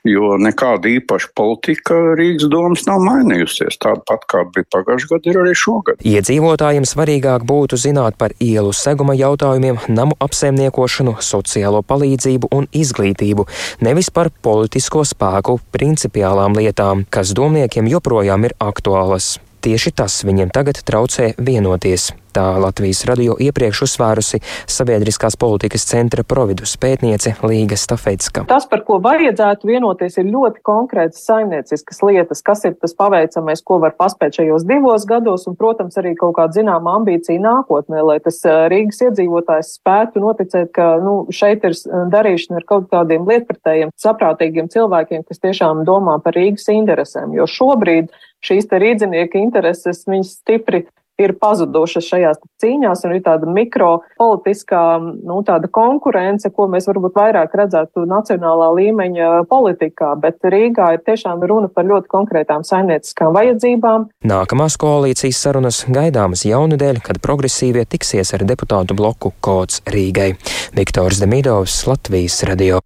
jo nekāda īpaša politika Rīgas domas nav mainījusies. Tāda pat kā bija pagājušajā gadā, ir arī šogad. Iedzīvotājiem svarīgāk būtu zināt par ielu seguma jautājumiem, namu apsaimniekošanu, sociālo palīdzību un izglītību, nevis par politisko spēku principiālām lietām, kas domniekiem joprojām ir aktuālas. Tieši tas viņiem tagad traucē vienoties. Tā Latvijas radio iepriekš uzsvērusi sabiedriskās politikas centra providus pētniece Līga Stafetska. Tas, par ko vajadzētu vienoties, ir ļoti konkrētas saimnieciskas lietas, kas ir tas paveicamais, ko var paspēt šajos divos gados, un, protams, arī kaut kāda zināma ambīcija nākotnē, lai tas Rīgas iedzīvotājs spētu noticēt, ka nu, šeit ir darīšana ar kaut kādiem lietpratējiem, saprātīgiem cilvēkiem, kas tiešām domā par Rīgas interesēm, jo šobrīd šīs te rīdzinieka intereses, viņas stipri ir pazudušas šajās cīņās, un ir tāda mikropolitiskā nu, tāda konkurence, ko mēs varbūt vairāk redzētu nacionālā līmeņa politikā, bet Rīgā ir tiešām runa par ļoti konkrētām saimnieciskām vajadzībām. Nākamās koalīcijas sarunas gaidāmas jaunudēļ, kad progresīvie tiksies ar deputātu bloku Kods Rīgai. Viktors Demidovs, Latvijas radio.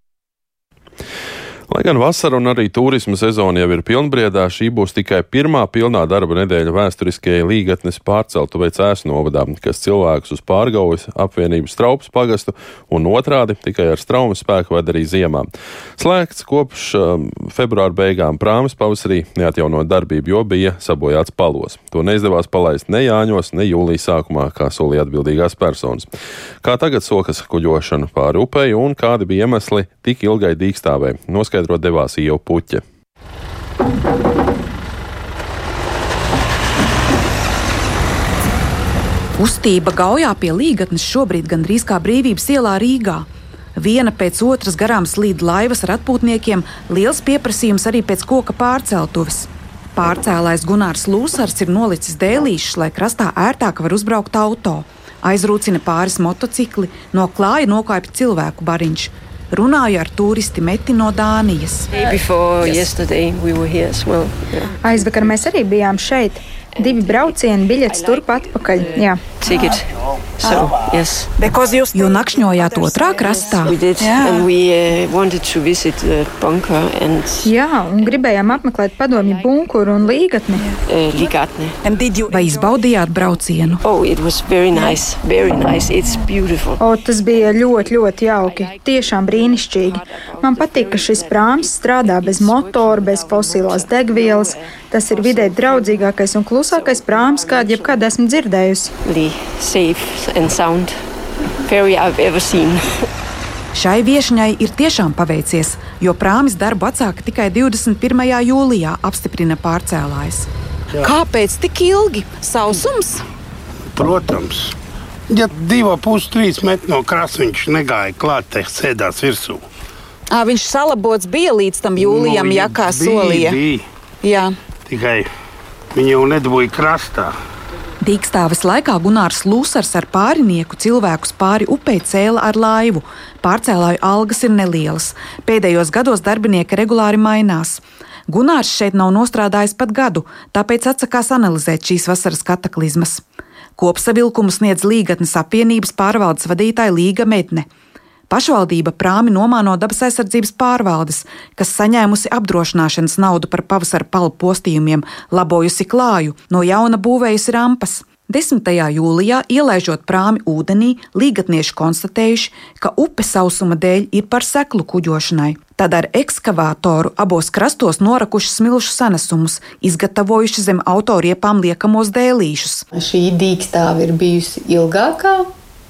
Lai gan vasara un arī turisma sezona jau ir pilnbriedā, šī būs tikai pirmā pilnā darba nedēļa vēsturiskajai līgatnes pārceltuvei Cēsnovadā, kas cilvēkus uz pārgaujas apvienības traupas pagastu un otrādi tikai ar straumu spēku ved arī ziemā. Slēgts kopš um, februāra beigām prāmis pavasarī neatjaunot darbību, jo bija sabojāts palos. To neizdevās palaist ne Jāņos, ne jūlijas sākumā, kā solīja atbildīgās personas. Kā tagad sokas kuģošana pāri upei un kādi bija iemesli tik ilgai dīkstāvē? Noskaidrot noskaidrot devās jau puķe. Kustība Gaujā pie līgatnes šobrīd gandrīz kā brīvības ielā Rīgā. Viena pēc otras garām slīd laivas ar atpūtniekiem, liels pieprasījums arī pēc koka pārceltuves. Pārcēlājs Gunārs Lūsars ir nolicis dēlīšus, lai krastā ērtāk var uzbraukt auto. Aizrūcina pāris motocikli, no klāja nokāpj cilvēku bariņš. Runāju ar turisti Meti no Dānijas. Yes. We well. yeah. Aizvakar mēs arī bijām šeit. Divi braucieni, biļetes turp atpakaļ. Jā. Ticket. So, yes. Jo nakšņojāt otrā krastā. Yeah. Uh, and... Jā, un gribējām apmeklēt padomju bunkuru un līgatni. Uh, līgatni. Vai izbaudījāt braucienu? Oh, very nice. Very nice. O, tas bija ļoti, ļoti jauki. Tiešām brīnišķīgi. Man patīk, ka šis prāms strādā bez motora, bez fosilās degvielas. Tas ir vidē draudzīgākais un klusākais prāms, kādu jebkad esmu dzirdējusi. Šai viesņai ir tiešām paveicies, jo prāmis darbu atsāka tikai 21. jūlijā, apstiprina pārcēlājs. Jā. Kāpēc tik ilgi? Sausums? Protams. Ja divi pusi trīs metri no krasta viņš negāja klāt, te sēdās virsū. À, viņš salabots bija līdz tam jūlijam, no, ja kā solīja. Bija. Jā. Tikai viņi jau nedabūja krastā. Dīkstāves laikā Gunārs Lūsars ar pārinieku cilvēkus pāri upei cēla ar laivu. Pārcēlāju algas ir nelielas. Pēdējos gados darbinieki regulāri mainās. Gunārs šeit nav nostrādājis pat gadu, tāpēc atsakās analizēt šīs vasaras kataklizmas. Kopsavilkumu sniedz Līgatnes apvienības pārvaldes vadītāja Līga Medne. Pašvaldība prāmi nomāno dabas aizsardzības pārvaldes, kas saņēmusi apdrošināšanas naudu par pavasara palu postījumiem, labojusi klāju, no jauna būvējusi rampas. 10. jūlijā, ielaižot prāmi ūdenī, līgatnieši konstatējuši, ka upe sausuma dēļ ir par seklu kuģošanai. Tad ar ekskavātoru abos krastos norakuši smilšu sanesumus, izgatavojuši zem autoriepām liekamos dēlīšus. Šī dīkstāve ir bijusi ilgākā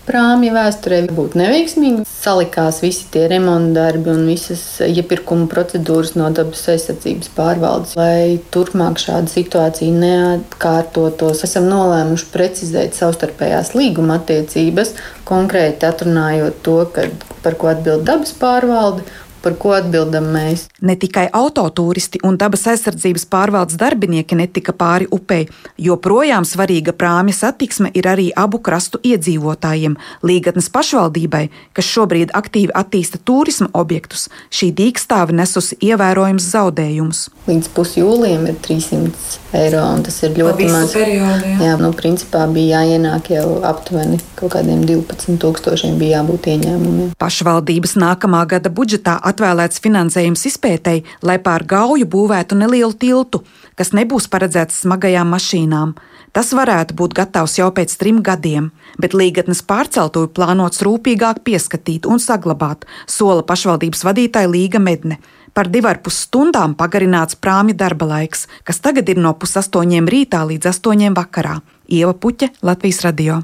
prāmja vēsturē būtu neveiksmīga. Salikās visi tie remonta darbi un visas iepirkuma procedūras no dabas aizsardzības pārvaldes. Lai turpmāk šāda situācija neatkārtotos, esam nolēmuši precizēt savstarpējās līguma attiecības, konkrēti atrunājot to, kad, par ko atbild dabas pārvalde par ko atbildam mēs. Ne tikai autotūristi un dabas aizsardzības pārvaldes darbinieki netika pāri upei, joprojām svarīga prāmja satiksme ir arī abu krastu iedzīvotājiem. Līgatnes pašvaldībai, kas šobrīd aktīvi attīsta turisma objektus, šī dīkstāve nesusi ievērojams zaudējumus. Līdz pusjūlijam ir 300 eiro, un tas ir ļoti maz. Periodu, jā. jā, nu, principā bija jāienāk jau aptuveni kaut kādiem 12 tūkstošiem bija jābūt ieņēmumiem. Pašvaldības nākamā gada budžetā atvēlēts finansējums izpētēji, lai pār gauju būvētu nelielu tiltu, kas nebūs paredzēts smagajām mašīnām. Tas varētu būt gatavs jau pēc trim gadiem, bet līgatnes pārceltuvi plānots rūpīgāk pieskatīt un saglabāt, sola pašvaldības vadītāja Līga Medne. Par divu ar pus stundām pagarināts prāmja darba laiks, kas tagad ir no pusastoņiem rītā līdz astoņiem vakarā. Ieva Puķa, Latvijas radio.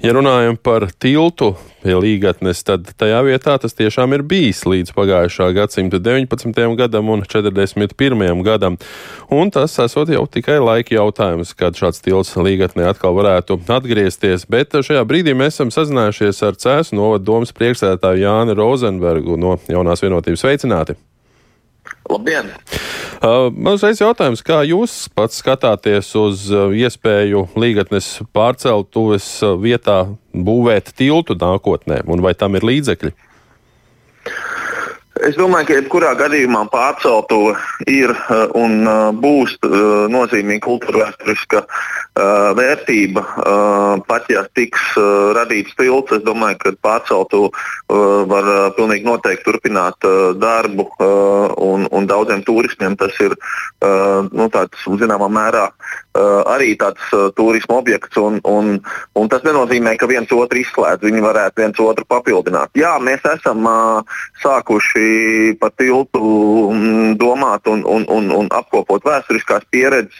Ja runājam par tiltu pie līgatnes, tad tajā vietā tas tiešām ir bijis līdz pagājušā gadsimta 19. gadam un 41. gadam. Un tas esot jau tikai laika jautājums, kad šāds tilts līgatnē atkal varētu atgriezties. Bet šajā brīdī mēs esam sazinājušies ar Cēsu novadu domas priekšsēdētāju Jāni Rozenbergu no jaunās vienotības veicināti. Labdien! Uh, uzreiz jautājums, kā jūs pats skatāties uz uh, iespēju līgatnes pārceltuves uh, vietā būvēt tiltu nākotnē, un vai tam ir līdzekļi? Es domāju, ka jebkurā gadījumā pārceltu ir un būs nozīmīga kultūra vēsturiska vērtība. Pat ja tiks radīts tilts, es domāju, ka pārceltu var pilnīgi noteikti turpināt darbu un, un daudziem turistiem tas ir nu, tāds, zināmā mērā arī tāds turisma objekts. Un, un, un tas nenozīmē, ka viens otru izslēdz. Viņi varētu viens otru papildināt. Jā, mēs esam sākuši par tiltu mm, domāt un, un, un, un apkopot vēsturiskās pieredzes.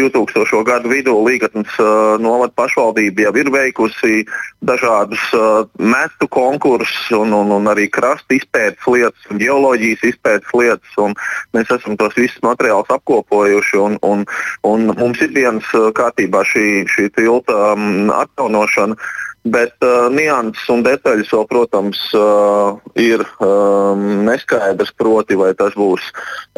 2000. gadu vidū Līgatnes novada pašvaldība jau ir veikusi dažādus metu konkursus un, un, un arī krasta izpētes lietas, un geoloģijas izpētes lietas. Mēs esam tos visus materiālus apkopojuši un, un, un mums ir dienas kārtībā šī, šī tilta um, atjaunošana. Bet uh, nianses un detaļas vēl, protams, uh, ir um, neskaidrs. Proti, vai tas būs.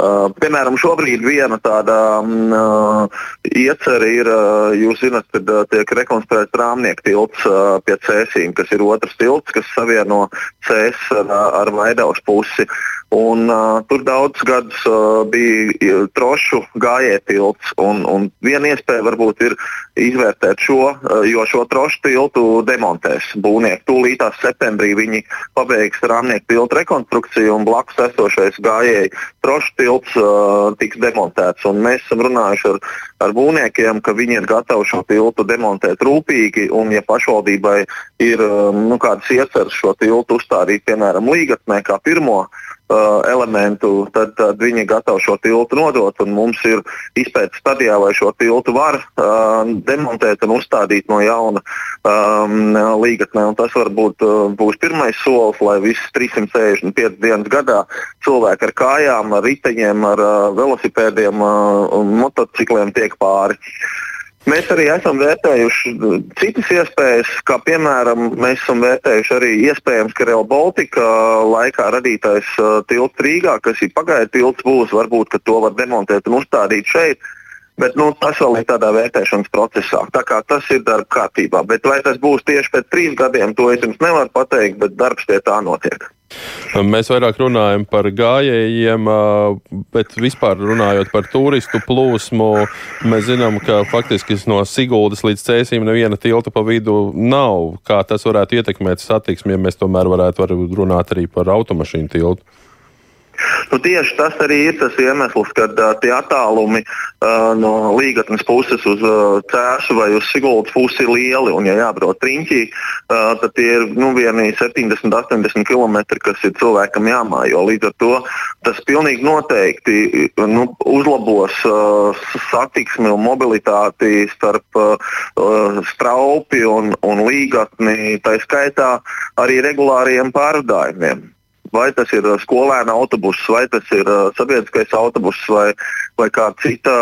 Uh, piemēram, šobrīd viena tāda um, uh, iecerē ir, uh, jūs zināt, kad uh, tiek rekonstruēts rāmnieku tilts uh, pie Cēsīm, kas ir otrs tilts, kas savieno Cēs ar, ar Vaidavas pusi. Un, uh, tur daudz gadus uh, bija trošu gājēji un, un viena iespēja varbūt ir izvērtēt šo, uh, jo šo trošu tiltu demontēs būvnieki. Tūlītās septembrī viņi pabeigs rāmnieku tiltu rekonstrukciju un blakus esošais gājēji trošu tilts uh, tiks demontēts. Un mēs esam runājuši ar, ar būvniekiem, ka viņi ir gatavi šo tiltu demontēt rūpīgi un, ja pašvaldībai ir um, nu, kādas ieceras šo tiltu uzstādīt, piemēram, līgatnē kā pirmo, Uh, elementu, tad, tad viņi ir gatavi šo tiltu nodot. Mums ir izpētes stadijā, vai šo tiltu var uh, demontēt un uzstādīt no jauna um, līgatnē. Tas varbūt uh, būs pirmais solis, lai visas 365 dienas gadā cilvēki ar kājām, ar riteņiem, ar uh, velosipēdiem uh, un motocikliem tiek pāri. Uh, Mēs arī esam vērtējuši citas iespējas, kā piemēram, mēs esam vērtējuši arī iespējams, ka Real Baltica laikā radītais uh, tilts Rīgā, kas ir pagaidu tilts, būs varbūt, ka to var demontēt un uzstādīt šeit. Bet nu, tas vēl ir tādā vērtēšanas procesā. Tā kā tas ir darba kārtībā. Bet vai tas būs tieši pēc trīs gadiem, to es jums nevaru pateikt, bet darbs pie tā notiek. Mēs vairāk runājam par gājējiem, bet vispār runājot par turistu plūsmu, mēs zinām, ka faktiski no Siguldas līdz Cēsīm neviena tilta pa vidu nav. Kā tas varētu ietekmēt satiksmi, ja mēs tomēr varētu runāt arī par automašīnu tiltu? Nu, tieši tas arī ir tas iemesls, kad uh, tie attālumi uh, no līgatnes puses uz uh, cēsu vai uz sigultas pusi ir lieli. Un, ja jābrauc riņķī, uh, tad tie ir nu, vieni 70, 80 km, kas ir cilvēkam jāmājo. Līdz ar to tas pilnīgi noteikti nu, uzlabos uh, satiksmi un mobilitāti starp uh, straupi un, un līgatni, tā skaitā arī regulāriem pārvadājumiem vai tas ir uh, skolēna autobuss, vai tas ir uh, sabiedriskais autobuss, vai, vai kāda cita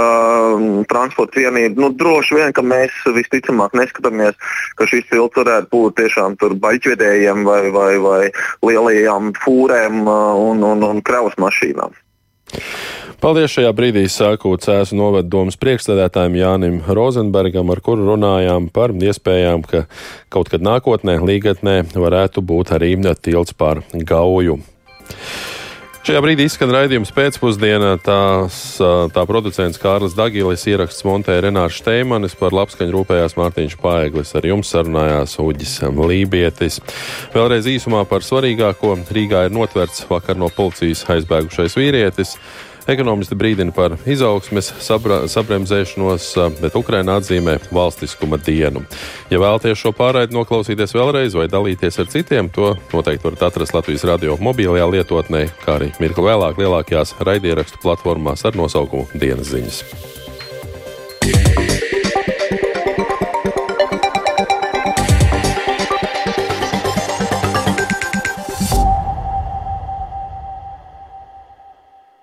um, transporta vienība. Nu, droši vien, ka mēs visticamāk neskatāmies, ka šis tilts varētu būt tiešām baļķvedējiem vai, vai, vai lielajām fūrēm uh, un, un, un kravas mašīnām. Paldies šajā brīdī sāku Cēzu novada domas priekšstādētājiem Jānim Rozenbergam, ar kuru runājām par iespējām, ka kaut kad nākotnē līgatnē varētu būt arī tilts pār gauju. Šajā brīdī izskan raidījums pēcpusdienā. Tās, tā producents Kārlis Dagilis ieraksts montēja Renārs Šteimanis, par labskaņu rūpējās Mārtiņš Paeglis, ar jums sarunājās Uģis Lībietis. Vēlreiz īsumā par svarīgāko Rīgā ir notverts vakar no policijas aizbēgušais vīrietis. Ekonomisti brīdina par izaugsmes sabremzēšanos, bet Ukraina atzīmē valstiskuma dienu. Ja vēlaties šo pārraidi noklausīties vēlreiz vai dalīties ar citiem, to noteikti varat atrast Latvijas radio mobilajā lietotnē, kā arī mirkli vēlāk lielākajās raidierakstu platformās ar nosaukumu Dienas ziņas. Yeah.